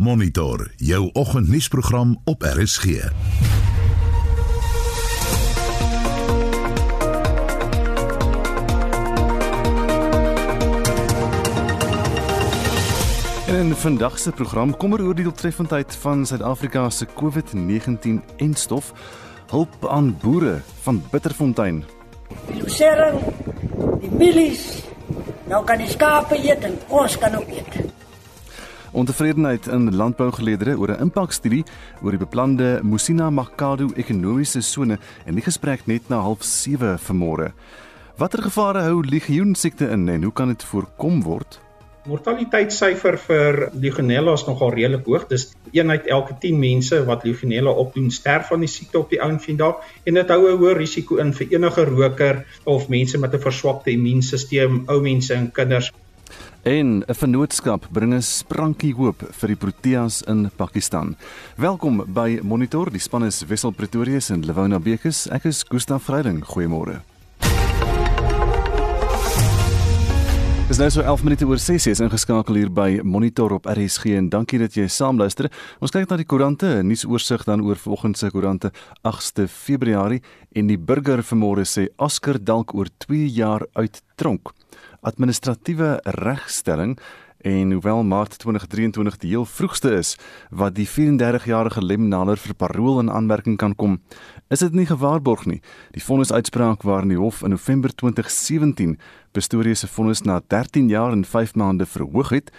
Monitor jou oggendnuusprogram op RSG. In vandag se program kom er oor die doeltreffendheid van Suid-Afrika se COVID-19 en stof hulp aan boere van Bitterfontein. Die sering, die mielies, nou kan die skape eet en ons kan ook eet. Ontevredenheid in landbougeleedere oor 'n impakstudie oor die beplande Musina Makado ekonomiese sone en die gesprek net na 07:30 vanmôre. Watter gevare hou legioensiekte in en hoe kan dit voorkom word? Mortaliteitssyfer vir Legionella is nogal redelik hoog. Dis een uit elke 10 mense wat Legionella opdoen sterf van die siekte op die ou en vandag en dit hou 'n hoë risiko in vir enige roker of mense met 'n verswakte immuunstelsel, ou mense en kinders. En 'n vennootskap bring 'n sprankie hoop vir die Proteas in Pakistan. Welkom by Monitor. Die span is Wessel Pretorius en Lewona Bekes. Ek is Gustaf Vreiding. Goeiemôre. Dis nou so 11 minute oor 6 is ingeskakel hier by Monitor op RSG en dankie dat jy saamluister. Ons kyk na die koerante, 'n nuusoorsig dan oor vanoggend se koerante 8ste Februarie en die burger vanmôre sê Oscar dalk oor 2 jaar uit tronk. Administratiewe regstelling En hoewel Maart 2023 die heel vroegste is wat die 34-jarige Lemnaler vir parol in aanmerking kan kom, is dit nie gewaarborg nie. Die vonnisuitspraak waarin die hof in November 2017 Pretorius se vonnis na 13 jaar en 5 maande verhoog het,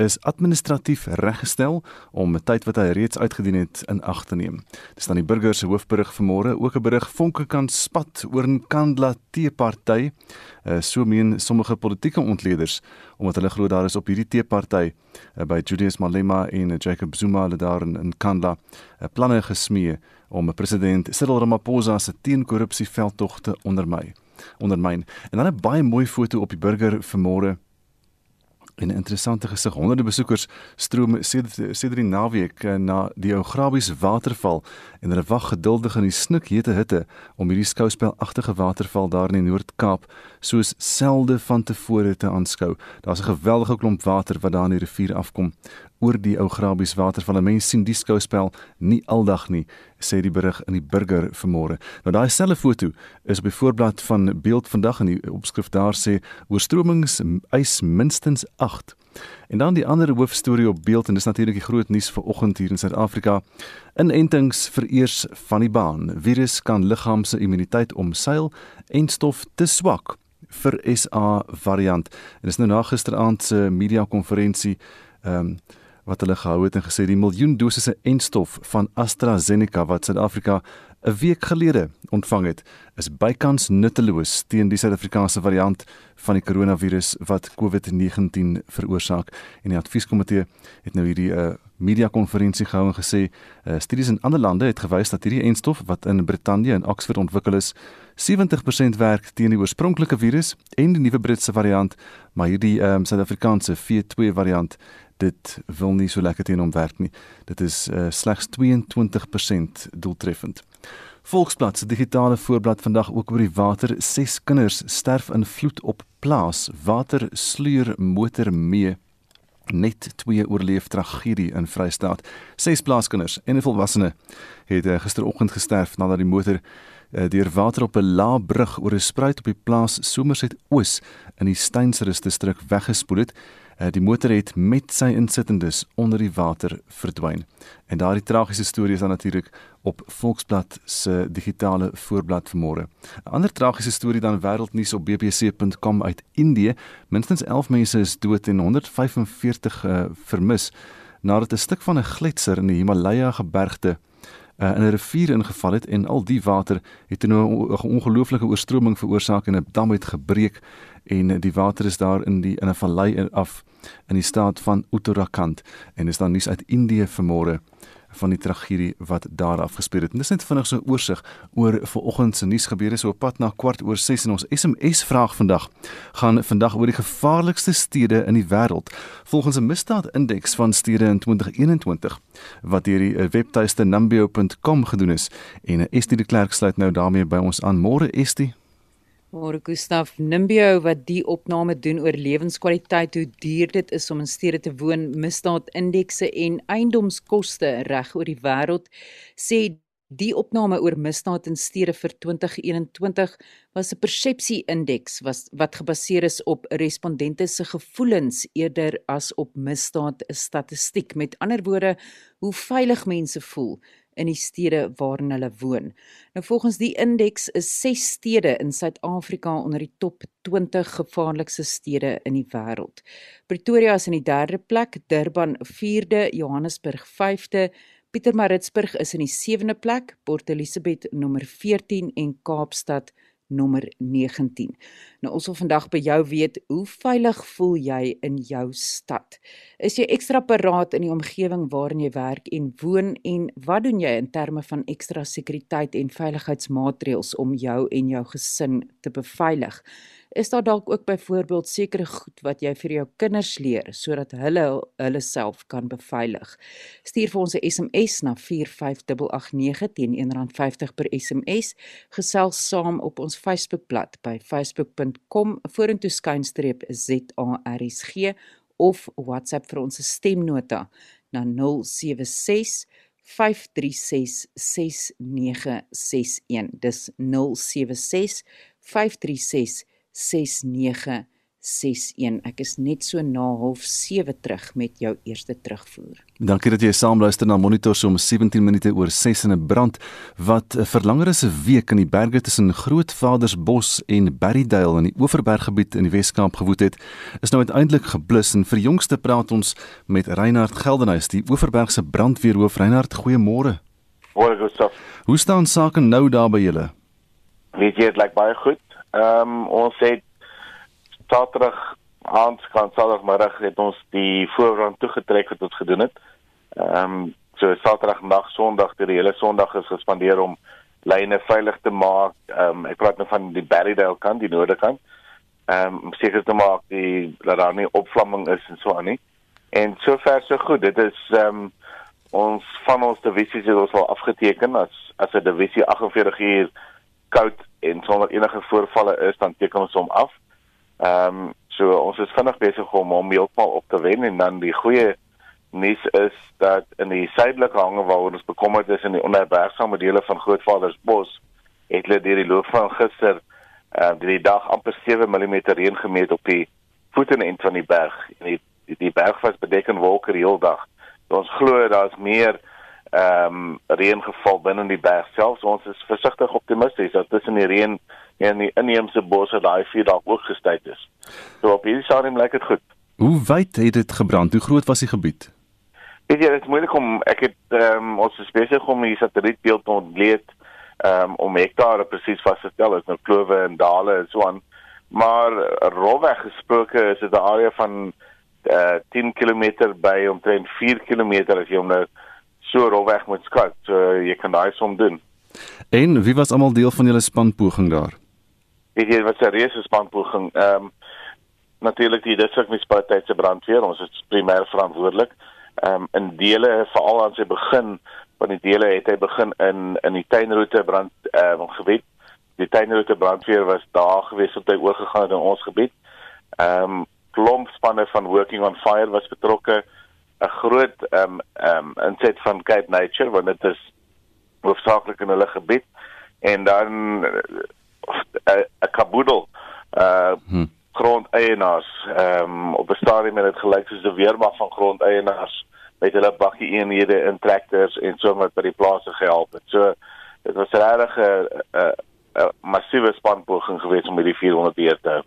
is administratief reggestel om 'n tyd wat hy reeds uitgedien het in ag te neem. Dis dan die burger se hoofberig vanmôre, ook 'n berig vonke kan spat oor 'n Kandla T-party. Uh, so meen sommige politieke ontleeders omdat hulle glo daar is op hierdie T-party uh, by Julius Malema en uh, Jacob Zuma hulle daar in, in Kandla uh, planne gesmee om president Cyril Ramaphosa se teenkorrupsie veldtogte ondermy ondermyn. En dan 'n baie mooi foto op die burger vanmôre En 'n interessante gesig. Honderde besoekers stroom sedert die naweek eh, na die Ougrabies waterval en hulle wag geduldig in die snikhete hitte om hierdie skouspelagtige waterval daar in die Noord-Kaap soos selde van tevore te aanskou. Daar's 'n geweldige klomp water wat daar in die rivier afkom oor die Ougrabies waterval. Mense sien die skouspel nie aldag nie, sê die berig in die Burger vanmôre. Nou daai selfe foto is op die voorblad van Beeld vandag en die opskrif daar sê oorstromings eis minstens 8 En dan die ander hoofstorie op beeld en dis natuurlik die groot nuus vir oggend hier in Suid-Afrika. Inentings vereers van die baan. Virus kan liggaam se immuniteit omseil en stof te swak vir SA variant. En dis nou na gisteraand se media konferensie ehm um, wat hulle gehou het en gesê die miljoen dosisse enstof van AstraZeneca wat Suid-Afrika 'n week gelede ontvang het, is bykans nutteloos teen die Suid-Afrikaanse variant van die koronavirus wat COVID-19 veroorsaak. En die advieskomitee het nou hierdie 'n uh, media konferensie gehou en gesê uh, studies in ander lande het gewys dat hierdie enstof wat in Brittanje en Oxford ontwikkel is, 70% werk teen die oorspronklike virus en die nuwe Britse variant, maar hierdie um, Suid-Afrikaanse V2 variant dit wil nie so lekker teen hom werk nie. Dit is uh, slegs 22% doeltreffend. Volksblad se digitale voorblad vandag ook oor die water. Ses kinders sterf in vloed op plaas. Water sluier motor mee. Net twee oorleef tragedie in Vrystaat. Ses plaaskinders en 'n volwassene het uh, gisteroggend gesterf nadat die motor uh, deur water op 'n lae brug oor 'n spruit op die plaas Somerset Oos in die Steynsrus distrik weggespoel het. Eh, die motor het met sy insittendes onder die water verdwyn. En daardie tragiese storie is dan natuurlik op Volksblad se digitale voorblad vanmôre. 'n Ander tragiese storie dan wêreldnuus op bbc.com uit Indië. Minstens 11 mense is dood en 145 uh, eh, vermis nadat 'n stuk van 'n gletser in die Himalaya gebergte uh, in 'n rivier ingeval het en al die water het 'n ongelooflike oorstroming veroorsaak en 'n dam het gebreek en die water is daar in die in 'n vallei af in die staat van Uttarakhand en is dan nuus uit Indië vanmôre van die tragedie wat daar afgespeel het. En dis net vinnig so 'n oorsig oor vanoggend se nuusgebeure so op pad na kwart oor 6 en ons SMS vraag vandag gaan vandag oor die gevaarlikste stede in die wêreld volgens 'n misdaadindeks van stede in 2021 wat deur die webtuiste numbeo.com gedoen is en Estie de Klerk sluit nou daarmee by ons aan. Môre Estie. Môre Gustaf Nimbio wat die opname doen oor lewenskwaliteit, hoe duur dit is om in stede te woon, misdaadindekse en eiendomskoste reg oor die wêreld, sê Die opname oor misdaad in stede vir 2021 was 'n persepsie-indeks wat gebaseer is op respondente se gevoelens eerder as op misdaad statistiek. Met ander woorde, hoe veilig mense voel in die stede waarin hulle woon. Nou volgens die indeks is 6 stede in Suid-Afrika onder die top 20 gevaarlikste stede in die wêreld. Pretoria is in die 3de plek, Durban 4de, Johannesburg 5de, Pietermaritzburg is in die 7de plek, Port Elizabeth nommer 14 en Kaapstad nommer 19. Nou ons wil vandag by jou weet, hoe veilig voel jy in jou stad? Is jy ekstra paraat in die omgewing waarin jy werk en woon en wat doen jy in terme van ekstra sekuriteit en veiligheidsmaatreëls om jou en jou gesin te beveilig? Is daar dalk ook byvoorbeeld sekere goed wat jy vir jou kinders leer sodat hulle hulle self kan beveilig. Stuur vir ons 'n SMS na 45889 teen R1.50 per SMS. Gesels saam op ons Facebookblad by facebook.com vorentoe skynstreep ZARSG of WhatsApp vir ons stemnota na 076 536 6961 dis 076 536 6961. Ek is net so na 07:30 terug met jou eerste terugvoer. Dankie dat jy saamluister na Monitor so om 17 minute oor 6 in 'n brand wat vir langer as 'n week in die berge tussen Grootvadersbos en Berrydale in die Oeverberggebied in die Wes-Kaap gewoed het, is nou uiteindelik geblus en vir jongste praat ons met Reinhard Geldenhuys, die Oeverbergse brandweerhoof. Reinhard, goeiemôre. Môre, Gustav. Hoe staan sake nou daar by julle? Weet jy, dit lyk baie goed. Ehm um, ons het Saterdag aand kan Saterdagmiddag het ons die voorrang toegetrek wat ons gedoen het. Ehm um, so Saterdag nag Sondag die hele Sondag is gespandeer om lyne veilig te maak. Ehm um, ek praat nou van die Berrydale kant, die noorde kant. Ehm um, seker te maak die dat daar nie opvlamming is en so aan nie. En sover so goed. Dit is ehm um, ons van ons divisies het ons al afgeteken as as 'n divisie 48 uur koud en sonder enige voorvalle is dan teken ons hom af. Ehm um, so ons is vinnig besig om hom heeltemal op te wen en dan die goeie nuus is dat in die suidelike hange waar ons bekommerd is in die onherbergsame dele van Grootvadersbos het hulle deur die loop van gister ehm uh, die dag amper 7 mm reën gemeet op die voetenend van die berg en die die, die berg was bedek in wolke die hele dag. So ons glo daar's meer ehm um, reën geval binne die berg self. So ons is versigtig optimisties dat tussen die reën en die inheemse bosse daai vuur dalk ook gestyt is. So op hierdie stadium lyk dit goed. Hoe wyd het dit gebrand? Hoe groot was die gebied? Weet jy, dit is moeilik om ek het ehm um, ons is besig om die satellietbeeld te ontleed ehm um, om hektare presies vas te stel. Dit is nou klowe en dale en so aan. Maar rowweg gesproke is dit 'n area van uh, 10 km by omtrent 4 km as jy hom nou so rolweg moet skat. So jy kan daai som doen. En wie was almal deel van julle spanpoging daar? Weet jy wat 'n reuse spanpoging? Ehm um, natuurlik die distrikmunisipaliteit se brandweer, ons is primêr verantwoordelik. Ehm um, in dele veral aan sy begin van die dele het hy begin in in die tuinroete brand ehm um, gebied. Die tuinroete brandweer was daar gewees tot hy oorgegaan het in ons gebied. Ehm um, klomp spanne van working on fire was betrokke. 'n groot ehm um, ehm um, inset van Cape Nature want dit is hoofsaaklik in hulle gebied en dan 'n uh, 'n kaboedel uh hmm. grondeienaars ehm um, op 'n stadium het dit gelyk soos 'n weermag van grondeienaars met hulle bakkie eenhede in trekkers en so wat by die plase gehelp het. So dit was regtig 'n 'n 'n massiewe spanpoging geweest om hierdie 400 jaar te hou.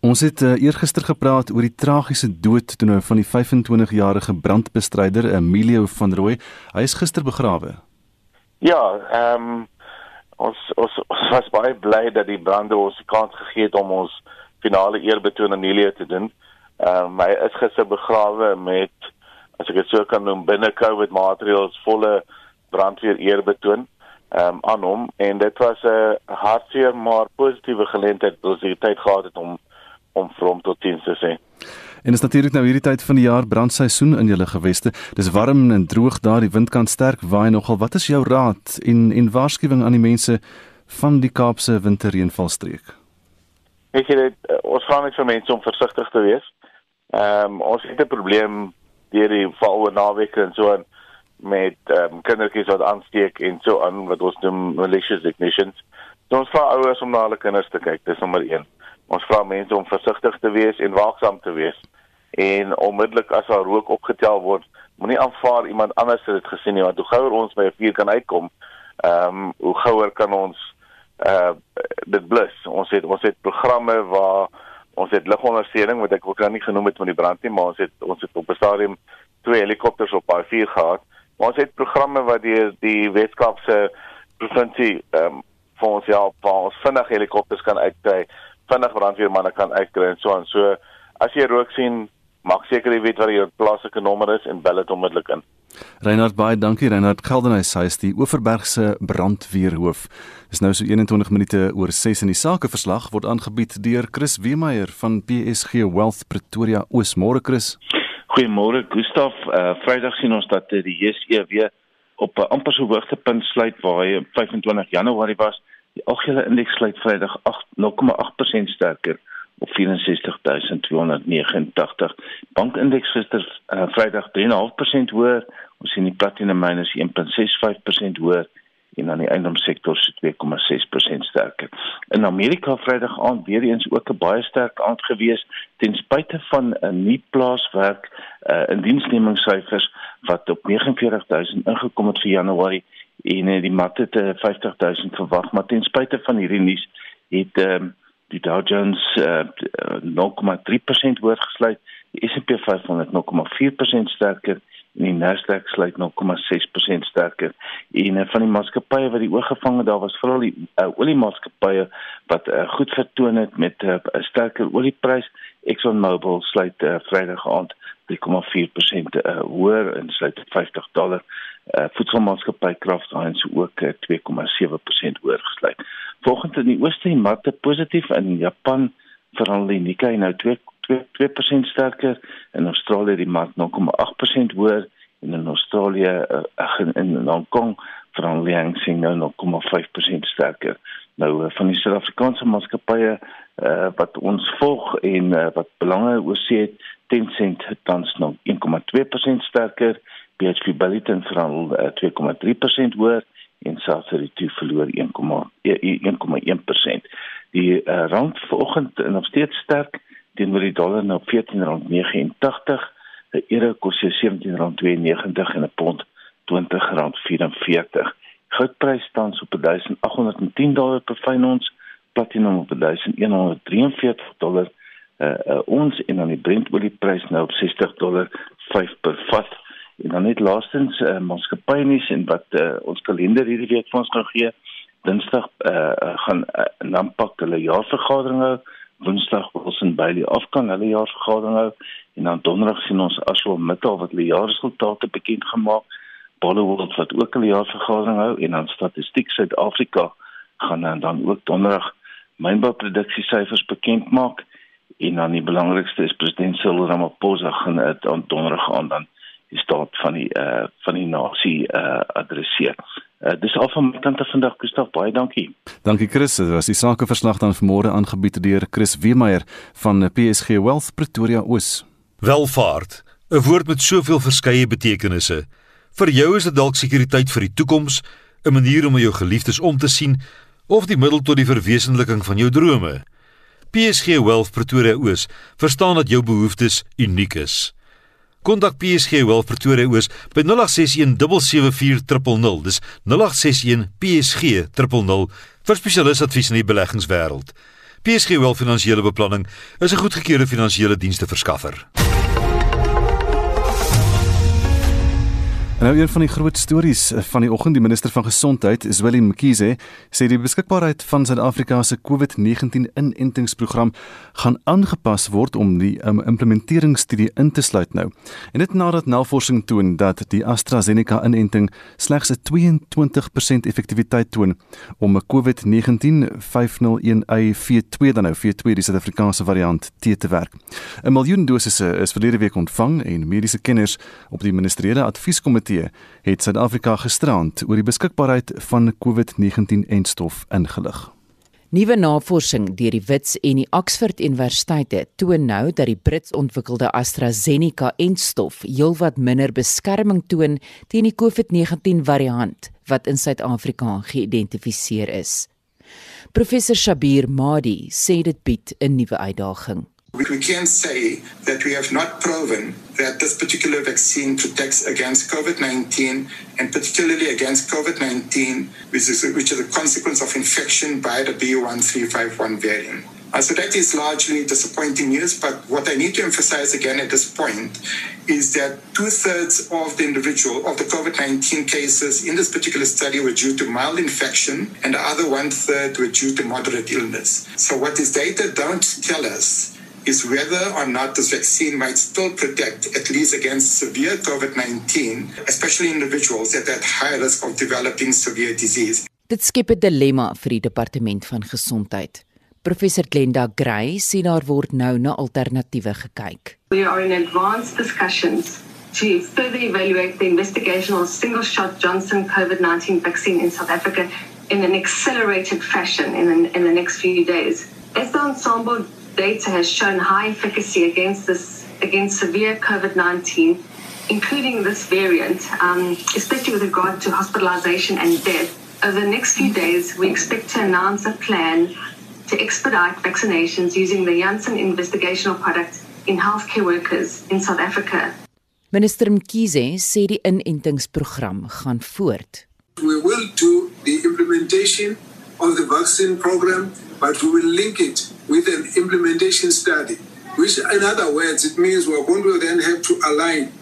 Ons het uh, eergister gepraat oor die tragiese dood toe nou van die 25-jarige brandbestryder Emilio van Rooi. Hy is gister begrawe. Ja, ehm um, ons, ons ons was baie bly dat die brande ons kans gegee het om ons finale eerbetoon aan Emilio te doen. Ehm um, hy is gister begrawe met as ek dit so kan noem binne COVID maatreëls volle brandweer eerbetoon um, aan hom en dit was 'n hartseer maar positiewe geleentheid wat ons hier tyd gehad het om om vir hom tot diens te sê. En is natuurlik nou hierdie tyd van die jaar brandseisoen in julle geweste. Dis warm en droog daar, die wind kan sterk waai nogal. Wat is jou raad en en waarskuwing aan die mense van die Kaapse winterreënvalstreek? Ek sê dit uh, ons vra net vir mense om versigtig te wees. Ehm um, ons het 'n probleem deur die val oor naweke en so aan met ehm um, kindertjies wat aansteek en so aan wat ons noem malicious ignitions. So ons vra ouers om na hulle kinders te kyk. Dis nommer 1. Ons vra mense om versigtig te wees en waaksaam te wees. En onmiddellik as daar rook opgetel word, moenie aanvaar iemand anders het dit gesien nie want hoe gouer ons by 'n vuur kan uitkom, ehm um, hoe gouer kan ons uh dit blus. Ons het ons het programme waar ons het ligondersteuning wat ek ook nou nie genoem het van die brand nie, maar ons het ons het op 'n stadium twee helikopters op daai vuur gehad. Maar ons het programme wat die die Weskaapse provinsie ehm um, vir ons help, waar ons vinnig helikopters kan uitkry, vinnig brandweermanne kan uitkry en so aan. So as jy rook sien, maak seker jy weet wat jou plaaslike nommer is en bel dit onmiddellik in. Reinhard baie dankie Reinhard Geldenhuys hy is die Oeverbergse brandweerhoof. Dis nou so 21 minute oor 6 in die sakeverslag word aangebied deur Chris Weemeyer van PSG Wealth Pretoria Oosmôre Chris. Goeiemôre Gustaf. Uh, Vrydag sien ons dat die JSE op 'n amper so hoogtepunt sluit waar hy 25 Januarie was. Die algehele indeks sluit Vrydag 0,8% sterker op 64289. Bankindeks gister uh, Vrydag 3.5% hoër. Ons sien die platinum minus 1.65% hoër en dan die eiendomssektor se 2,6% sterker. In Amerika Vrydag aand weer eens ook 'n baie sterk aand gewees ten spyte van 'n nuwe plaaswerk uh, in diensnemingssyfers wat op 49000 ingekom het vir Januarie en uh, die mat het uh, 50000 verwag, maar ten spyte van hierdie nuus het uh, die Dow Jones uh, 0,3% hoër gesluit, die S&P 500 0,4% sterker en die Nasdaq sluit 0,6% sterker. En uh, van die maatskappye wat die oog gevang het, daar was veral die uh, oliemaatskappye wat uh, goed vertoon het met 'n uh, sterker olieprys. ExxonMobil sluit uh, Vrydag aand 3,4% uh, hoër en sluit 50 dollar. Uh, Voedselmaatskappy Kraft Heinz ook uh, 2,7% hoër gesluit. Volgens in die ooste en markte positief in Japan veral die Nikkei nou 2 2% sterker in Australië die mark 0,8% hoër en in Australië uh, in Hong Kong veral die Hang Seng nou 0,5% sterker. Nou uh, van die Suid-Afrikaanse maatskappye uh, wat ons volg en uh, wat belange oorsee het Tencent het tans nou 1,2% sterker, BHP Billiton veral uh, 2,3% hoër en Sasol verloor 1,1%. Die uh, rand vanoggend nog steeds sterk teenoor die dollar na R14.89. 'n Euro kos R17.92 en 'n pond R20.44. Goudprys staan op 1810 dollar per fyn ons, platinum op 1143 dollar uh, uh, ons en dan die Brent olieprys nou op 60 dollar 5 per vat. En dan net laastens uh, maatskappy nuus en wat uh, ons kalender hierdie week vir ons gaan gee. Dinsdag uh, gaan uh, Nampak hulle jaarvergadering hou. Woensdag Wilson Bailey afkan hulle jaarvergadering hou en dan donderdag sien ons Ashwell Mittal wat hulle jaarresultate bekend gemaak. Bollywood wat ook hulle jaarvergadering hou en dan Statistiek Suid-Afrika gaan dan, dan ook donderdag mynbouproduksiesyfers bekend maak en dan die belangrikste is president Cyril Ramaphosa gaan dit aan donderdag aan dan die staat van die uh, van die nasie uh, adresseer. Uh, dis al van my kant af vandag Gustaf baie dankie. Dankie Chris. Dit was die sakeverslag dan vanmôre aangebied deur Chris Weemeyer van PSG Wealth Pretoria Oos. Welvaart, 'n woord met soveel verskeie betekenisse. Vir jou is dit dalk sekuriteit vir die toekoms, 'n manier om jou geliefdes om te sien of die middel tot die verwesenliking van jou drome. PSG Wealth Pretoria Oos verstaan dat jou behoeftes uniek is. Kontak PSG Wealth Pretoria Oos by 0861 774 Dis 0861 PSG 000 vir spesialisadvies in die beleggingswêreld. PSG Wealth Finansiële Beplanning is 'n goedgekeurde finansiële dienste En nou een van die groot stories eh, van die oggend, die minister van gesondheid, Zweli Mkhize, sê die beskikbaarheid van Suid-Afrika se COVID-19 inentingsprogram gaan aangepas word om die um, implementeringsstudie in te sluit nou. En dit nadat navorsing toon dat die AstraZeneca inenting slegs 'n 22% effektiwiteit toon om 'n COVID-19 501Y42 dan nou V2 die Suid-Afrikaanse variant te te werk. 'n Miljoen dosisse is verlede week ontvang en mediese kenners op die ministeriële advieskomitee komitee het Suid-Afrika gisterand oor die beskikbaarheid van COVID-19-enstof ingelig. Nuwe navorsing deur die Wits en die Oxford Universiteite toon nou dat die Brits ontwikkelde AstraZeneca-enstof heelwat minder beskerming toon teen die COVID-19 variant wat in Suid-Afrika geïdentifiseer is. Professor Shabir Madi sê dit bied 'n nuwe uitdaging. We can say that we have not proven that this particular vaccine protects against COVID 19 and particularly against COVID 19, which is, which is a consequence of infection by the B1351 variant. Uh, so that is largely disappointing news. But what I need to emphasize again at this point is that two thirds of the individual of the COVID 19 cases in this particular study were due to mild infection, and the other one third were due to moderate illness. So what this data don't tell us is whether or not this vaccine might still protect at least against severe COVID-19, especially individuals at that high risk of developing severe disease. Dit skep 'n dilemma vir die departement van gesondheid. Professor Glenda Gray sê daar word nou na alternatiewe gekyk. We are in advanced discussions to further evaluate the investigational single shot Johnson COVID-19 vaccine in South Africa in an accelerated fashion in the, in the next few days. As the ensemble data has shown high efficacy against this against severe COVID-19, including this variant, um, especially with regard to hospitalization and death. Over the next few days, we expect to announce a plan to expedite vaccinations using the Janssen investigational product in healthcare workers in South Africa. Minister Mkhize sê die inentingsprogram gaan voort. We will do the implementation of the vaccine program, but we will link it with an implementation study, which, in other words, it means we're going to then have to align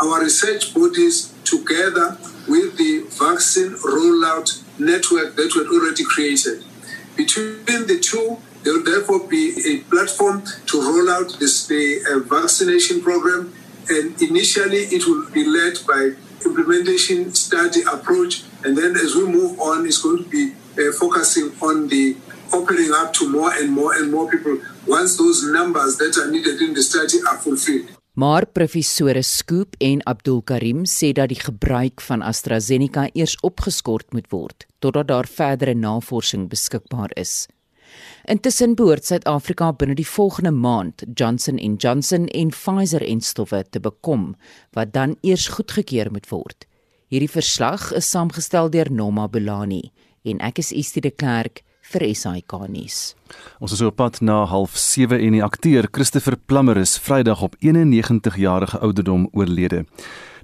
our research bodies together with the vaccine rollout network that we've already created. Between the two, there will therefore be a platform to roll out this, the uh, vaccination program, and initially it will be led by implementation study approach, and then as we move on, it's going to be uh, focusing on the opening up to more and more and more people once those numbers that are needed in the study are fulfilled. Maar professore Skoop en Abdul Karim sê dat die gebruik van AstraZeneca eers opgeskort moet word totdat daar verdere navorsing beskikbaar is. Intussen behoort Suid-Afrika binne die volgende maand Johnson & Johnson en Pfizer en stowwe te bekom wat dan eers goedgekeur moet word. Hierdie verslag is saamgestel deur Noma Bulani en ek is Estie de Klerk vir SAK nuus. Ons is op pad na 07:30 en die akteur Christopher Plummer is Vrydag op 91 jarige ouderdom oorlede.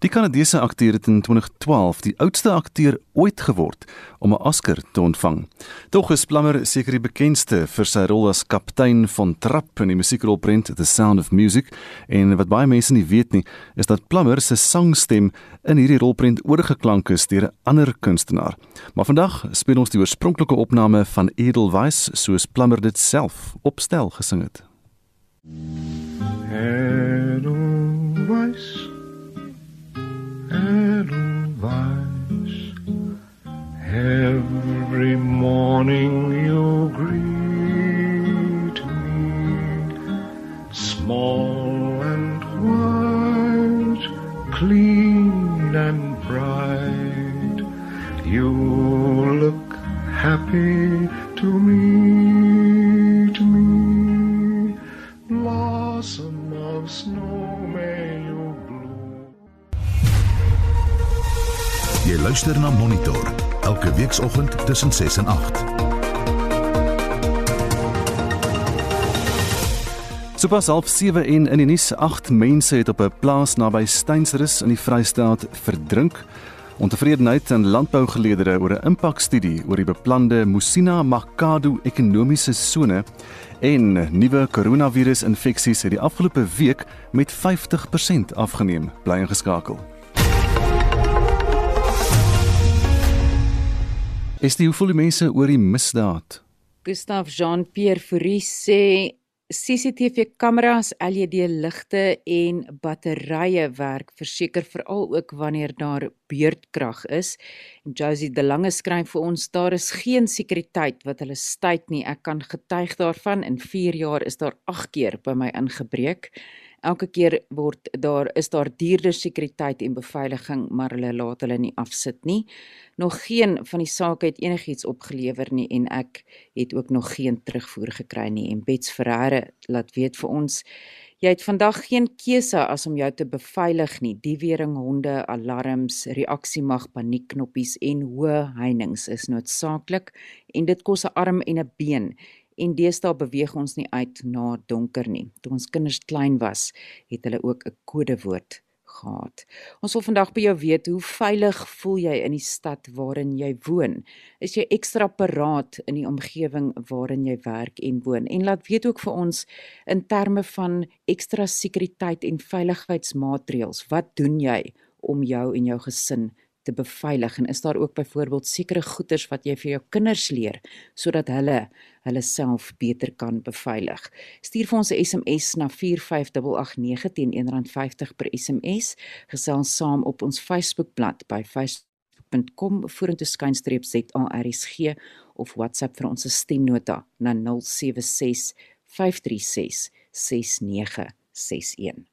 Die Kanadese akteur het in 2012 die oudste akteur ooit geword om 'n Oscar te ontvang. Tog is Plummer seker die bekendste vir sy rol as kaptein van Trap in die musiekrolprent The Sound of Music en wat baie mense nie weet nie, is dat Plummer se sangstem in hierdie rolprent oorgeklank is deur 'n ander kunstenaar. Maar vandag speel ons die oorspronklike opname van Edelweiss soos Plummer dit self opstel gesing het. Edelweiss Edelweiss. Every morning you greet me, small and white, clean and bright. You look happy to meet Jy luister na Monitor elke weekoggend tussen 6 en 8. Sopas half 7 en in die nuus 8 mense het op 'n plaas naby Steynsrus in die Vrystaat verdrink. Ontevredenheid in landbougeleedere oor 'n impakstudie oor die beplande Musina Makado ekonomiese sone en nuwe koronavirusinfeksies het die afgelope week met 50% afgeneem. Bly ingeskakel. Is die hoeveel die mense oor die misdaad? Gustaf Jean-Pierre Fourie sê CCTV-kameras, LED-ligte en batterye werk verseker veral ook wanneer daar beurtkrag is. En Josie De Lange skryf vir ons daar is geen sekuriteit wat hulle stuit nie. Ek kan getuig daarvan. In 4 jaar is daar 8 keer by my ingebreek. Elke keer word daar is daar duurder sekuriteit en beveiliging, maar hulle laat hulle nie afsit nie. Nog geen van die sake het enigiets opgelewer nie en ek het ook nog geen terugvoer gekry nie. En Bets Ferreira laat weet vir ons Jy het vandag geen keuse as om jou te beveilig nie. Diewering honde, alarms, reaksiemag, paniekknoppies en hoë heininge is noodsaaklik en dit kos 'n arm en 'n been. En deesdae beweeg ons nie uit na donker nie. Toe ons kinders klein was, het hulle ook 'n kodewoord gehad. Ons wil vandag by jou weet hoe veilig voel jy in die stad waarin jy woon? Is jy ekstra paraat in die omgewing waarin jy werk en woon? En laat weet ook vir ons in terme van ekstra sekuriteit en veiligheidsmaatreëls, wat doen jy om jou en jou gesin te beveilig en is daar ook byvoorbeeld sekere goeders wat jy vir jou kinders leer sodat hulle hulle self beter kan beveilig. Stuur vir ons 'n SMS na 45889 teen R1.50 per SMS. Gesels saam op ons Facebookblad by facebook.com vorentoe skynstreep ZARSG of WhatsApp vir ons stemnota na 076 536 6961.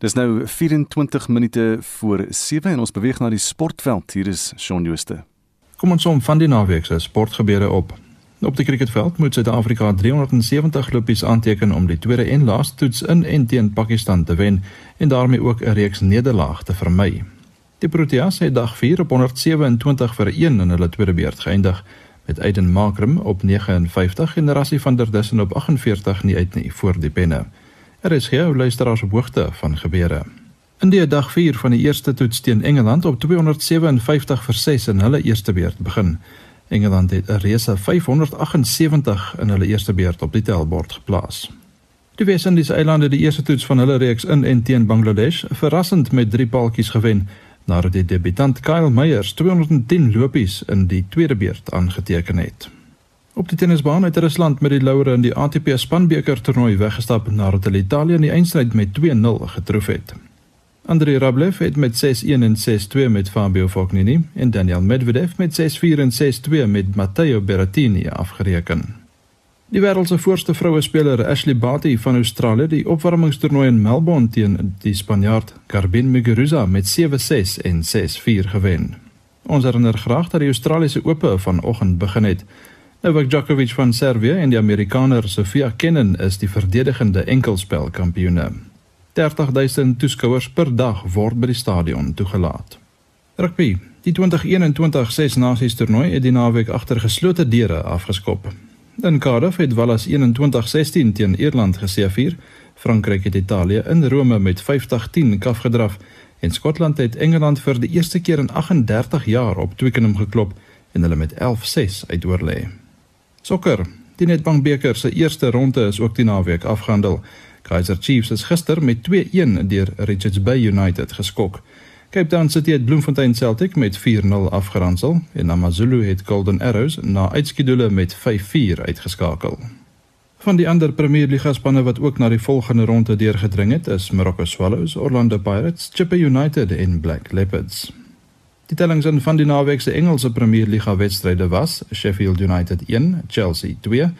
Dis nou 24 minute voor 7 en ons beweeg na die sportveld. Hier is Shaun Jooste. Kom ons om van die naweek se sportgebeure op. Op die cricketveld moet Suid-Afrika 370 lopies aanteken om die tweede en laaste toets in en teen Pakistan te wen en daarmee ook 'n reeks nederlaag te vermy. Die Proteas het dag 4 op 127 vir 1 in hulle tweede beurt geëindig met Aiden Markram op 59 en Rassie van der Dussen op 48 nie uit nie voor die penne. Er is hier luisteraars op hoogte van gebeure. In die dag 4 van die eerste toets teen Engeland op 257 vir 6 in hulle eerste beurt begin. Engeland het 'n reuse 578 in hulle eerste beurt op die tellbord geplaas. Die Wes-Indiese eilande die eerste toets van hulle reeks in en teen Bangladesh verrassend met 3 paaltjies gewen nadat die debutant Kyle Meyers 210 lopies in die tweede beurt aangeteken het. Op die tennisbaan het Rusland met die laure in die ATP spanbeker toernooi weggestap nadat hulle Italië in die eindstryd met 2-0 getroof het. Andrei Rublev het met 6-1 en 6-2 met Fabio Fognini en Daniel Medvedev met 6-4 en 6-2 met Matteo Berrettini afgereken. Die wêreld se voorste vroue speler Ashley Barty van Australië die opwarmingstoernooi in Melbourne teen die Spanjaard Garbine Muguruza met 7-6 en 6-4 gewen. Ons herinner graag dat die Australiese Ope vanoggend begin het. Novak Djokovic van Servië en die Amerikaner Sofia Kenin is die verdedigende enkelspelkampioene. 30000 toeskouers per dag word by die stadion toegelaat. Rugby. Die 2021 Ses Nasies toernooi het die naweek agter geslote deure afgeskop. In Cardiff het Wallis 21-16 teen Ierland geseëvier. Frankryk het Italië in Rome met 50-10 afgedraf en Skotland het Engeland vir die eerste keer in 38 jaar op Twickenham geklop en hulle met 11-6 uitoorlê. Sokker. Die Nedbank beker se eerste ronde is ook die naweek afgehandel. Kaizer Chiefs is gister met 2-1 deur Richards Bay United geskok. Cape Town City het Bloemfontein Celtic met 4-0 afgeronsel en AmaZulu het Golden Arrows na uitskeidule met 5-4 uitgeskakel. Van die ander Premier Liga spanne wat ook na die volgende ronde deurgedring het, is Morocco Swallows, Orlando Pirates, Chippa United en Black Leopards. Die tellings in van die naweek se Engelse Premier Liga wedstryde was: Sheffield United 1, Chelsea 2,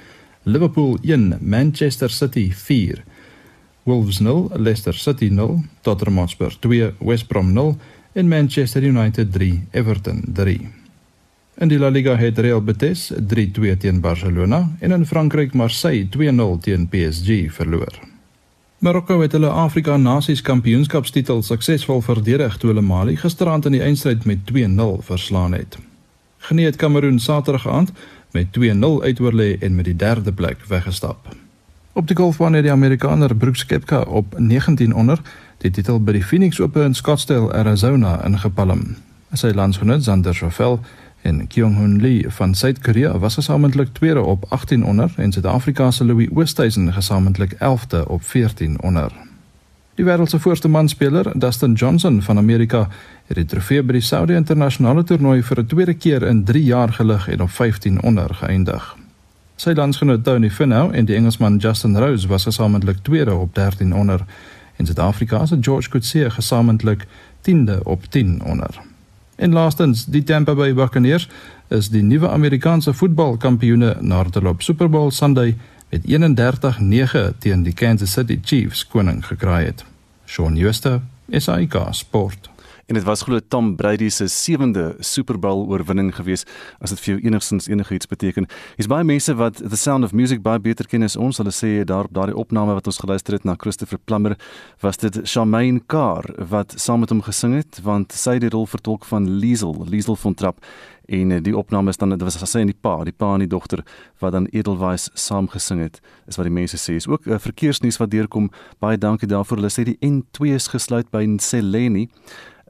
Liverpool 1, Manchester City 4, Wolves 0, Leicester City 0, Tottenham Hotspur 2, West Brom 0 en Manchester United 3, Everton 3. In die La Liga het Real Betis 3-2 teen Barcelona en in Frankryk Marseille 2-0 teen PSG verloor. Marokko het hulle Afrika Nasies Kampioenskapstitel suksesvol verdedig toe hulle Mali gisterand in die eindstryd met 2-0 verslaan het. Geneet Kameroen Saterdag aand met 2-0 uitoorlê en met die derde plek weggestap. Op die golfbaan het die Amerikaner Brooks Koepka op 19 onder die titel by die Phoenix Open in Scottsdale, Arizona ingepalm. Sy landsgenoot Xander Schauffele en Kyung-Hoon Lee van Suid-Korea was gesamentlik tweede op 18 onder en Suid-Afrika se Louis Oosthuizen gesamentlik 11de op 14 onder. Die wêreld se voorste manspeler, Dustin Johnson van Amerika, het die trofee by die Saudi Internasionale Toernooi vir 'n tweede keer in 3 jaar gelig en op 15 onder geëindig. Sy landsgenoot Tony Finau en die Engelsman Justin Rose was gesamentlik tweede op 13 onder en Suid-Afrika se George Coetzee gesamentlik 10de op 10 onder. En laastens, die Tampa Bay Buccaneers is die nuwe Amerikaanse voetbalkampioene nadat hulle op Super Bowl Sunday met 31-9 teen die Kansas City Chiefs koning gekraai het. Shaun Schuster, SAK Sport. En dit was glo Tom Brady se sewende Super Bowl oorwinning gewees as dit vir jou enigstens enigiets beteken. Hier's baie mense wat The Sound of Music baie beter ken as ons. Hulle sê daar op daardie opname wat ons geluister het na Christopher Plummer was dit Charmaine Carr wat saam met hom gesing het want sy het die rol vertolk van Liesel, Liesel van Trap en die opname is dan dit was as sy en die pa, die pa en die dogter wat dan Edelweiss saam gesing het. Is wat die mense sê. Is ook uh, verkeersnuus wat deurkom. Baie dankie daarvoor. Hulle sê die N2 is gesluit by Seleni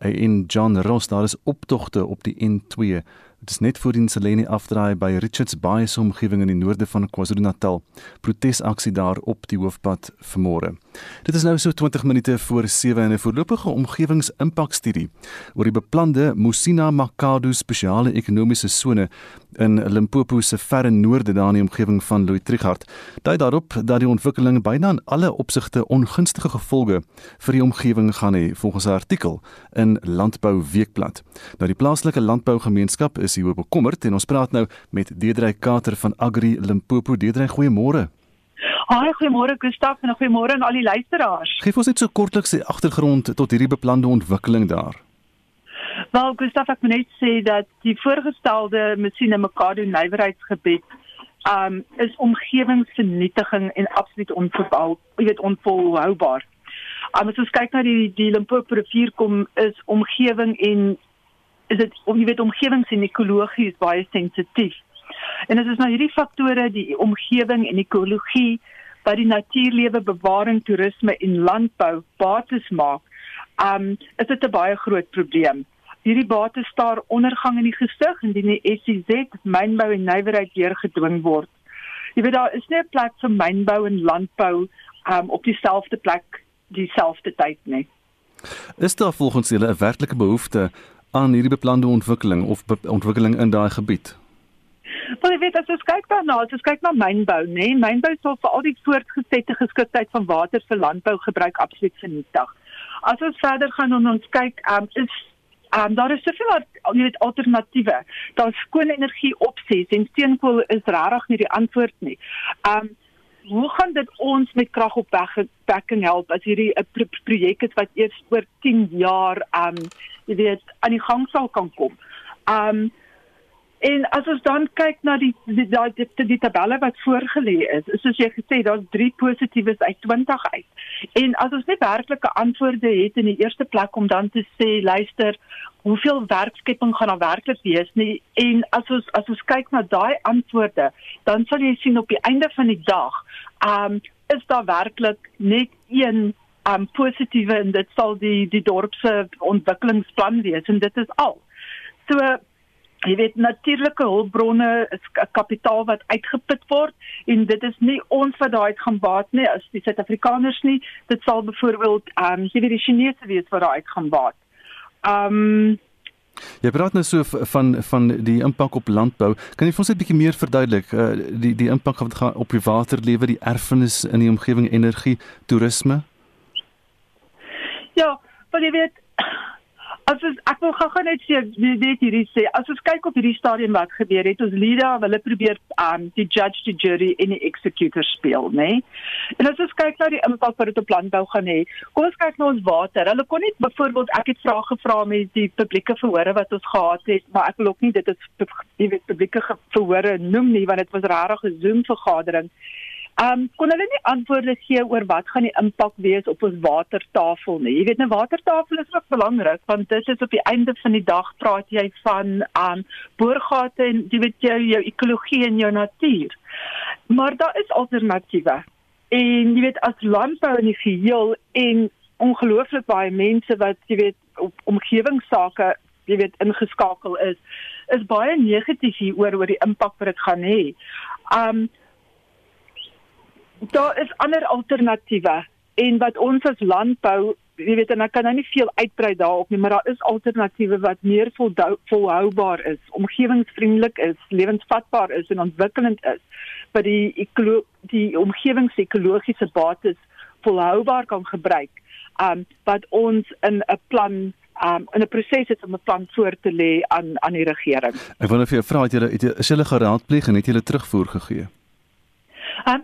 in John Ross daar is optogte op die N2 Dit is net voor die Seleni afdraai by Richards Bay se omgewing in die noorde van KwaZulu-Natal. Protesaksie daar op die hoofpad vanmôre. Dit is nou so 20 minute voor 7 en 'n voorlopige omgewingsimpakstudie oor die beplande Musina Makado spesiale ekonomiese sone in Limpopo se verre noorde daar in die omgewing van Louis Trichardt. Dui daarop dat die ontwikkeling byna in alle opsigte ongunstige gevolge vir die omgewing gaan hê volgens 'n artikel in Landbou Weekblad. Nou die plaaslike landbougemeenskap is hieroor bekommerd en ons praat nou met Deedrey Kater van Agri Limpopo. Deedrey, goeiemôre. Haai, goeiemôre Gustaf en goeiemôre aan al die luisteraars. Geef ons net so kortliks die agtergrond tot hierdie beplande ontwikkeling daar. Wel, Gustaf, ek moet net sê dat die voorgestelde Messina Makado nywerheidsgebied um is omgewingsvernietiging en absoluut onverbou, jy weet onvolhoubaar. Um as ons kyk na die die Limpopo rivier kom is omgewing en is dit om jy weet omgewings en ekologie is baie sensitief. En dit is nou hierdie faktore die omgewing en ekologie wat die natuurlewe bewaring, toerisme en landbou bates maak. Um is dit 'n baie groot probleem. Hierdie bates staar ondergang in die gesig indien die SCZ mynbou en nywerheid weer gedwing word. Jy weet daar is nie 'n plek vir mynbou en landbou um op dieselfde plek dieselfde tyd nie. Is daar volgens julle 'n werklike behoefte aan hierdie beplande ontwikkeling of be ontwikkeling in daai gebied? Jy weet as ons kyk daarna, as ons kyk na mynbou, nê, nee, mynbou sal vir al die voortgesette geskiktheid van water vir landbou gebruik absoluut vernietig. As ons verder gaan en ons kyk, um, is um, daar is soveel weet alternatiewe. Daar's skoon energie opsies en steenkool is regtig nie die antwoord nie. Um hoe gaan dit ons met kragopwekking help as hierdie 'n pro projek is wat eers oor 10 jaar um jy weet aan die gang sal kan kom. Um En as ons dan kyk na die die die, die, die tabelle wat voorgelê is, is soos jy gesê, daar's 3 positiefes uit 20 uit. En as ons net werklike antwoorde het in die eerste plek om dan te sê, luister, hoeveel werkskepping gaan daar werklik wees nie? En as ons as ons kyk na daai antwoorde, dan sal jy sien op die einde van die dag, ehm um, is daar werklik net een um positiewe en dit sal die die dorp se ontwikkelingsplan wees en dit is al. So jy weet natuurlike hulpbronne is kapitaal wat uitgeput word en dit is nie ons wat daai gaan baat nie as die Suid-Afrikaners nie dit sal byvoorbeeld ehm um, jy weet die Chinese wees wat daai gaan baat. Ehm um, Jy praat nou so van van die impak op landbou. Kan jy vir ons net 'n bietjie meer verduidelik uh, die die impak wat gaan op die waterlewe, die erfenis in die omgewing, energie, toerisme? Ja, want jy weet As ons ek wil gou-gou net sê weet hierdie sê as ons kyk op hierdie stadium wat gebeur het ons Lida hulle probeer um die judge die jury en die executor speel nê nee? en as ons kyk na die impak wat dit op landbou gaan hê kom ons kyk na ons water hulle kon net byvoorbeeld ek het vrae gevra met die publieke verhore wat ons gehad het maar ek wil ook nie dit is jy weet publieke verhore noem nie want dit was regtig 'n Zoom vergadering Ehm um, kon hulle nie antwoorde gee oor wat gaan die impak wees op ons watertafel nie. Jy weet 'n watertafel is ook belangrik want dit is op die einde van die dag praat jy van ehm um, boorgate en jy weet jou jou ekologie en jou natuur. Maar daar is alternatiewe. En jy weet as landbou in die geheel en ongelooflik baie mense wat jy weet op omgewingsake jy weet ingeskakel is, is baie negatief hieroor oor die impak wat dit gaan hê. Um daar is ander alternatiewe en wat ons as landbou jy weet en ek kan nou nie veel uitbrei daarop nie maar daar is alternatiewe wat meer volhoubaar is omgewingsvriendelik is lewensvatbaar is en ontwikkelend is wat die ekolo die omgewingsekologiese bates volhoubaar kan gebruik um wat ons in 'n plan um in 'n proses is om 'n plan voor te lê aan aan die regering. Ek wonder of jy vra het jy is hulle geraadpleeg en het jy hulle terugvoer gegee? Um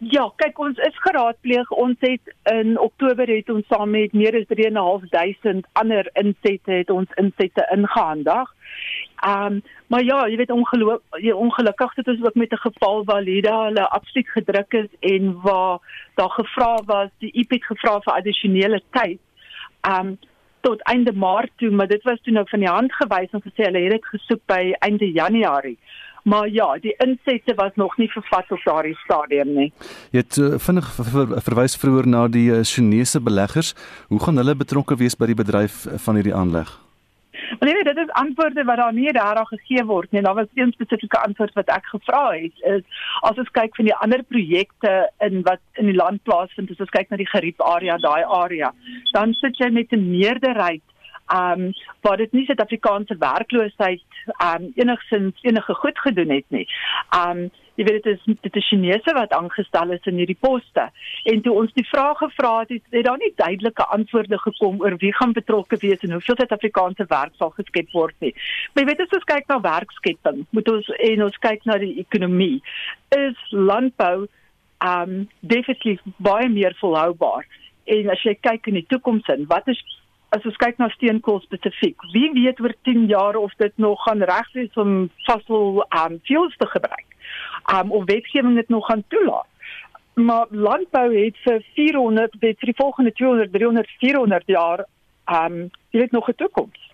Ja, kyk ons is geraadpleeg. Ons het in Oktober het ons saam met meer as 3.500 ander insette het ons insette ingehandig. Ehm um, maar ja, jy weet ongeluk jy ongelukkig het ons ook met 'n geval waar Lida hulle absoluut gedruk is en waar daar gevra was, die IP het gevra vir addisionele tyd. Ehm um, tot einde Maart toe, maar dit was toe nou van die hand gewys en gesê hulle het dit gesoek by einde Januarie. Maar ja, die insette was nog nie vervat op daardie stadium nie. Jy het uh, vinnig ver, verwys vroeër na die uh, Chinese beleggers. Hoe gaan hulle betrokke wees by die bedryf van hierdie aanleg? Maar nee, dit is antwoorde wat daar nie daar gegee word nie. Daar was een spesifieke antwoord wat ek gevra het is as ons kyk van die ander projekte in wat in die land plaasvind, as ons kyk na die geriep area, daai area, dan sit jy met 'n meerderheid um waar dit nie Suid-Afrikaanse werkloosheid um enigsins enige goed gedoen het nie. Um jy weet dit is dit is Chinese wat aangestel is in hierdie poste. En toe ons die vrae gevra het, het, het daar nie duidelike antwoorde gekom oor wie gaan betrokke wees en hoeveel Suid-Afrikaanse werk sal geskep word nie. Maar jy weet as ons kyk na werkskepping, moet ons en ons kyk na die ekonomie, is landbou um definitief baie meer volhoubaar. En as jy kyk in die toekoms in, wat is as ons kyk na steenkool spesifiek, wie weet oor 10 jaar of dit nog gaan reg wees om fossil um fuels te gebruik? Um of wetgewing dit nog gaan toelaat? Maar landbou het vir 400 vir die volgende 200 300 400 jaar um jy weet nog 'n toekoms.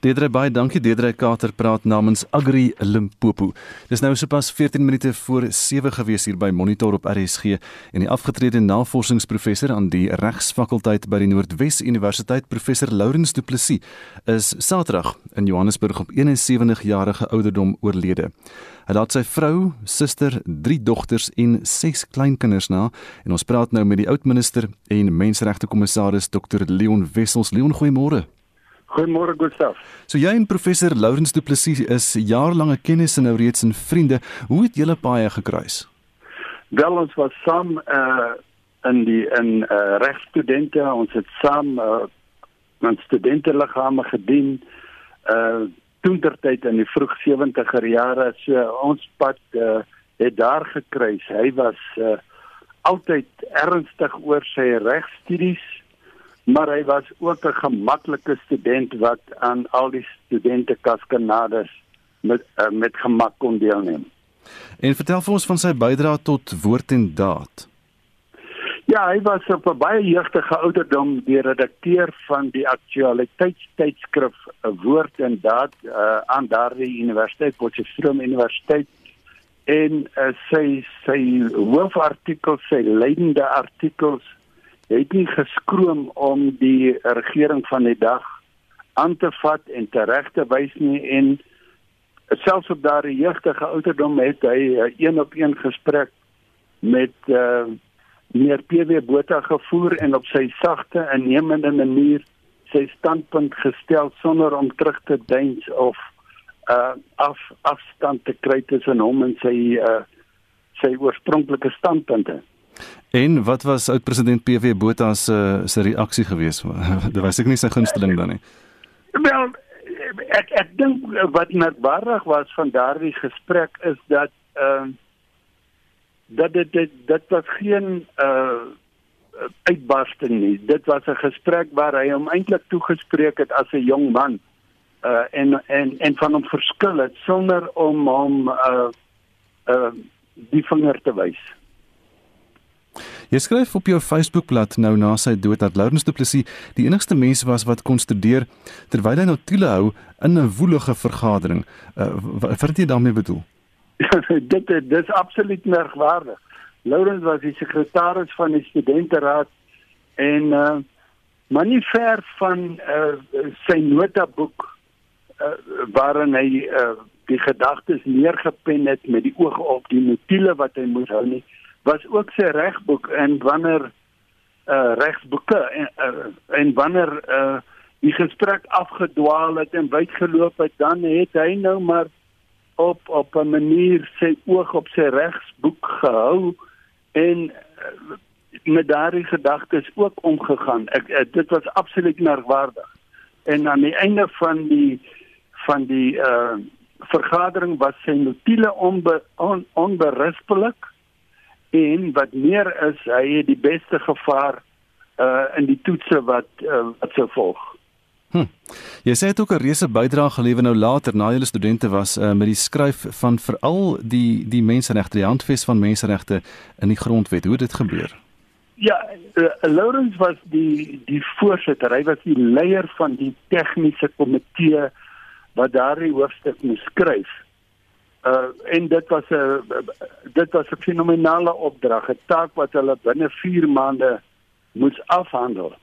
Deedre baie dankie Deedre Kater praat namens Agri Limpopo. Dis nou sopas 14 minute voor 7 gewees hier by Monitor op RSG en die afgetrede navorsingsprofessor aan die Regsfakulteit by die Noordwes Universiteit professor Lourens Du Plessis is Saterdag in Johannesburg op 71 jarige ouderdom oorlede. Hy laat sy vrou, suster, 3 dogters en 6 kleinkinders na en ons praat nou met die oud minister en menseregte kommissaris Dr Leon Wessels. Leon, goeiemôre. Goeiemôre Gustaf. So jy en professor Lourens Du Plessis is jaarlange kennisse nou reeds en vriende. Hoe het julle paie gekruis? Wel ons was saam uh in die in uh regstudente, ons het saam uh met studenteliggame gedien uh toentertyd in die vroeg 70er jare. So ons pad uh het daar gekruis. Hy was uh altyd ernstig oor sy regstudies maar hy was ook 'n gemaklike student wat aan al die studente kaskanades met uh, met gemak kon deelneem. En vertel vir ons van sy bydrae tot woord en daad. Ja, hy was op 'n baie jeugtige ouderdom die redakteur van die aktualiteitstydskrif 'n woord en daad uh, aan daardie universiteit Potchefstroom Universiteit en uh, sy sy hoofartikels, sy leidende artikels het nie geskroom om die regering van die dag aan te vat en te wys nie en selfs op daardie jeugtige ouderdom het hy 'n een op een gesprek met uh meneer PW Botha gevoer en op sy sagte en nemende manier sy standpunt gestel sonder om terug te deins of uh af afstand te kry tussen hom en sy uh sy oorspronklike standpunte. En wat was oud-president PW Botha se se reaksie geweest? Dit was ek nie sy gunsteling dan nie. Wel ek ek dink wat merkbaar was van daardie gesprek is dat ehm uh, dat dit dit dit was geen uh uitbarsting nie. Dit was 'n gesprek waar hy hom eintlik toegespreek het as 'n jong man uh en en en van hom verskil het sonder om hom uh uh die vinger te wys. Jy skryf op jou Facebookblad nou na sy dood dat Lourens Du Plessis die enigste mens was wat kon studeer terwyl hy toele hou in 'n woelige vergadering. Uh, wat het jy daarmee bedoel? dit dit is absoluut merkwaardig. Lourens was die sekretaris van die studenteraad en uh maar nie ver van uh sy notaboek uh, waarin hy uh die gedagtes neergepen het met die oog op die notule wat hy moes hou nie was ook sy regboek en wanneer uh regsboeke en uh, en wanneer uh die gesprek afgedwaal het en uitgeloop het dan het hy nou maar op op 'n manier sy oog op sy regsboek gehou en uh, met daardie gedagtes ook omgegaan. Ek uh, dit was absoluut merkwaardig. En aan die einde van die van die uh vergadering was sy notule onbe, on, onberispelik en wat meer is hy het die beste gevaar uh in die toetse wat uh, wat sou volg. Hm. Jy sê dit ook 'n reuse bydrae gelewer nou later na julle studente was uh, met die skryf van veral die die menseregte die handves van menseregte in die grondwet. Hoe het dit gebeur? Ja, uh, Lawrence was die die voorsitter. Hy was die leier van die tegniese komitee wat daardie hoofstuk moes skryf. Uh en dit was 'n dit was 'n fenominale opdrag, 'n taak wat hulle binne 4 maande moes afhandel.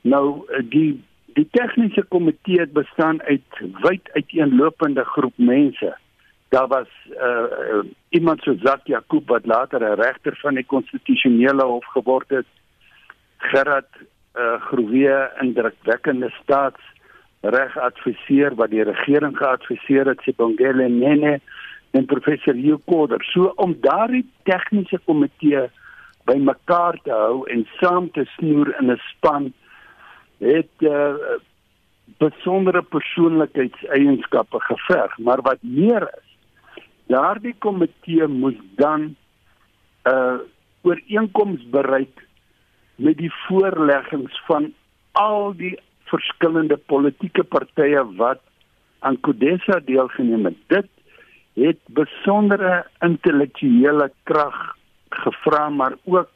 Nou die die tegniese komitee het bestaan uit wyd uiteenlopende groep mense. Daar was uh, uh iemand so Zak Jakob wat later 'n regter van die konstitusionele hof geword het. Gerard uh Groewe indrukwekkende staats regadviseur wat die regering geadviseer het, Sibongile Nene en professor Hugh Koder. So om daardie tegniese komitee bymekaar te hou en saam te snoer in 'n span het uh, besondere persoonlikheidseienskappe geverg, maar wat meer is, daardie komitee moes dan 'n uh, ooreenkoms bereik met die voorleggings van al die verskillende politieke partye wat aan Kodesa deelgeneem het. Dit het besondere intellektuele krag gevra maar ook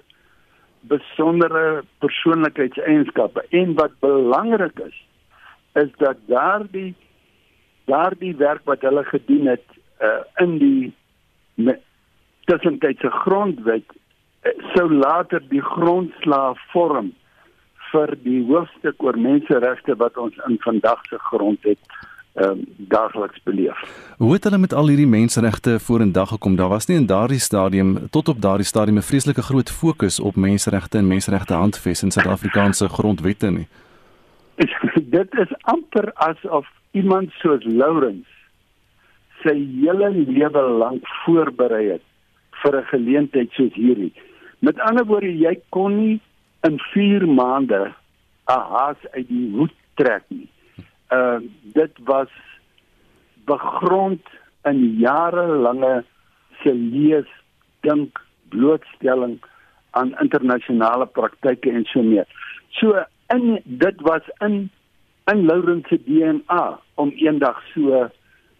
besondere persoonlikheidseienskappe. En wat belangrik is is dat daardie daardie werk wat hulle gedoen het uh, in die tussentydse grondwet uh, sou later die grondslag vorm vir die hoofstuk oor menseregte wat ons in vandag se grond het um, daagliks beleef. Hoe het hulle met al hierdie menseregte vorendag gekom? Daar was nie in daardie stadium tot op daardie stadium 'n vreeslike groot fokus op menseregte en menseregte handves in Suid-Afrikaanse grondwette nie. Dit is amper asof iemand soos Lawrence sy hele lewe lank voorberei het vir 'n geleentheid soos hierdie. Met ander woorde, jy kon nie in 4 maande 'n haas uit die hoed trek nie uh dit was begrond in jarelange se lees dink blootstelling aan internasionale praktyke en so meer. So in dit was in in Lawrence se DNA om eendag so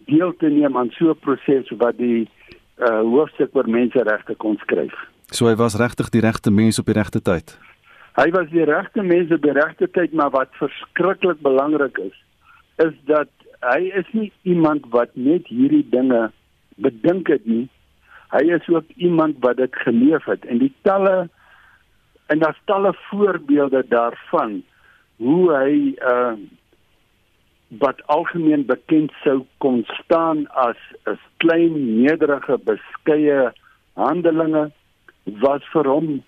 deel te neem aan so 'n proses wat die uh hoofstuk oor menseregte kon skryf. So hy was regtig die regte mens op die regte tyd. Hy was die regte mens op die regte tyd, maar wat verskriklik belangrik is, is dat hy is nie iemand wat net hierdie dinge bedink het nie. Hy is ook iemand wat dit geleef het en die talle en daar's talle voorbeelde daarvan hoe hy uh wat algemeen bekend sou kon staan as 'n klein nederige beskeie handelinge was vir hom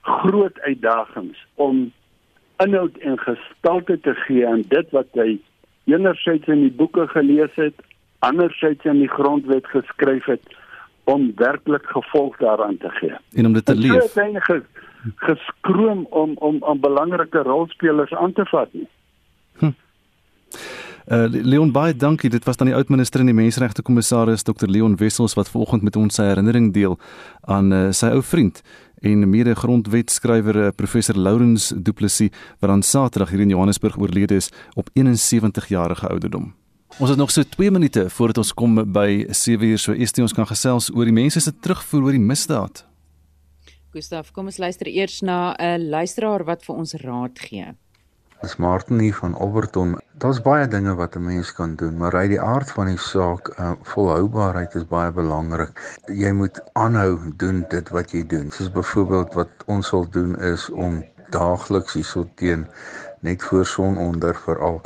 groot uitdagings om inhoud en gestalte te gee aan dit wat hy enerzijds in die boeke gelees het, anderzijds in die grondwet geskryf het om werklik gevolg daaraan te gee. En om dit te leef. Dit is ge, geskroom om om om belangrike rolspelers aan te vat nie. Uh, Leon baie dankie. Dit was dan die oudminister en die menseregte kommissaris Dr Leon Wessels wat vanoggend met ons sy herinnering deel aan uh, sy ou vriend en mede-grondwetskrywer eh, professor Lourens Du Plessis wat aan Saterdag hier in Johannesburg oorlede is op 71 jarige ouderdom. Ons het nog so 2 minute voordat ons kom by 7 uur so ST ons kan gesels oor die mense se terugvoer oor die misdaad. Gustaf, kom ons luister eers na 'n luisteraar wat vir ons raad gee. Dis Martin hier van Overton. Daar's baie dinge wat 'n mens kan doen, maar uit die aard van die saak, uh, volhoubaarheid is baie belangrik. Jy moet aanhou doen dit wat jy doen. Soos byvoorbeeld wat ons sal doen is om daagliks hierso teen net voor sononder veral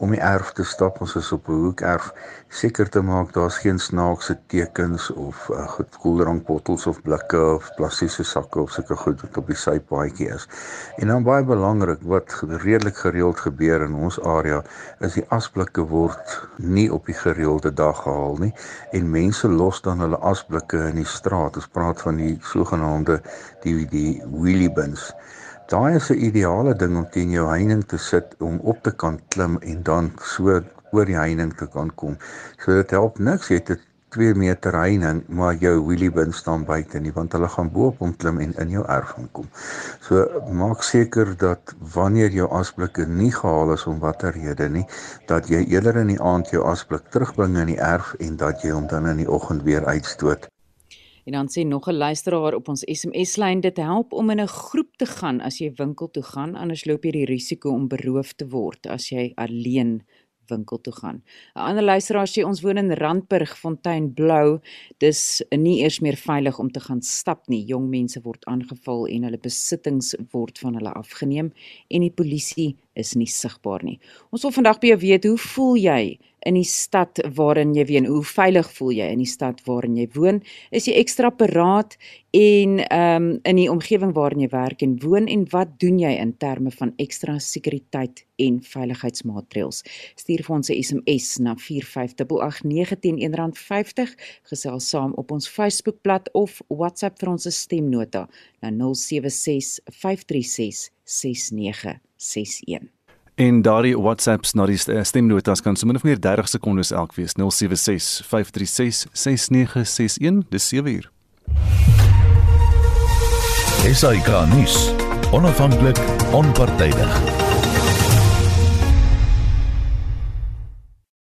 om die erf te stap ons is op 'n hoekerf seker te maak daar's geen snaakse tekens of uh, koeldrankbottels of blikke of plastiese sakke of sulke goed wat op die sypaadjie is. En dan baie belangrik wat redelik gereeld gebeur in ons area is die asblikke word nie op die gereelde dag gehaal nie en mense los dan hulle asblikke in die straat. Ons praat van die sogenaamde die die wheelie bins. Daai is 'n ideale ding om teen jou heining te sit om op te kan klim en dan so oor die heining te kan kom. So dit help niks jy het 'n 2 meter heining, maar jou wheelie bin staan buite nie want hulle gaan bo op hom klim en in jou erf inkom. So maak seker dat wanneer jou asblikke nie gehaal is om watter rede nie, dat jy eerder in die aand jou asblik terugbring in die erf en dat jy hom dan in die oggend weer uitstoot. En dan sê nog 'n luisteraar op ons SMS-lyn dit help om in 'n groep te gaan as jy winkel toe gaan anders loop jy die risiko om beroof te word as jy alleen winkel toe gaan. 'n Ander luisteraar sê ons woon in Randburg, Fonteinblou. Dis nie eers meer veilig om te gaan stap nie. Jong mense word aangeval en hulle besittings word van hulle afgeneem en die polisie is nie sigbaar nie. Ons wil vandag by jou weet, hoe voel jy in die stad waarin jy woon? Hoe veilig voel jy in die stad waarin jy woon? Is jy ekstra paraat en ehm um, in die omgewing waarin jy werk en woon en wat doen jy in terme van ekstra sekuriteit en veiligheidsmaatreëls? Stuur vir ons 'n SMS na 45889 teen R1.50 gesels saam op ons Facebookblad of WhatsApp vir ons stemnota na 076 536 6961. En daardie WhatsApps na die stemnotas kan sommer net 30 sekondes elk wees 076 536 6961 dis 7 uur. SAK nuus. Onafhanklik, onpartydig.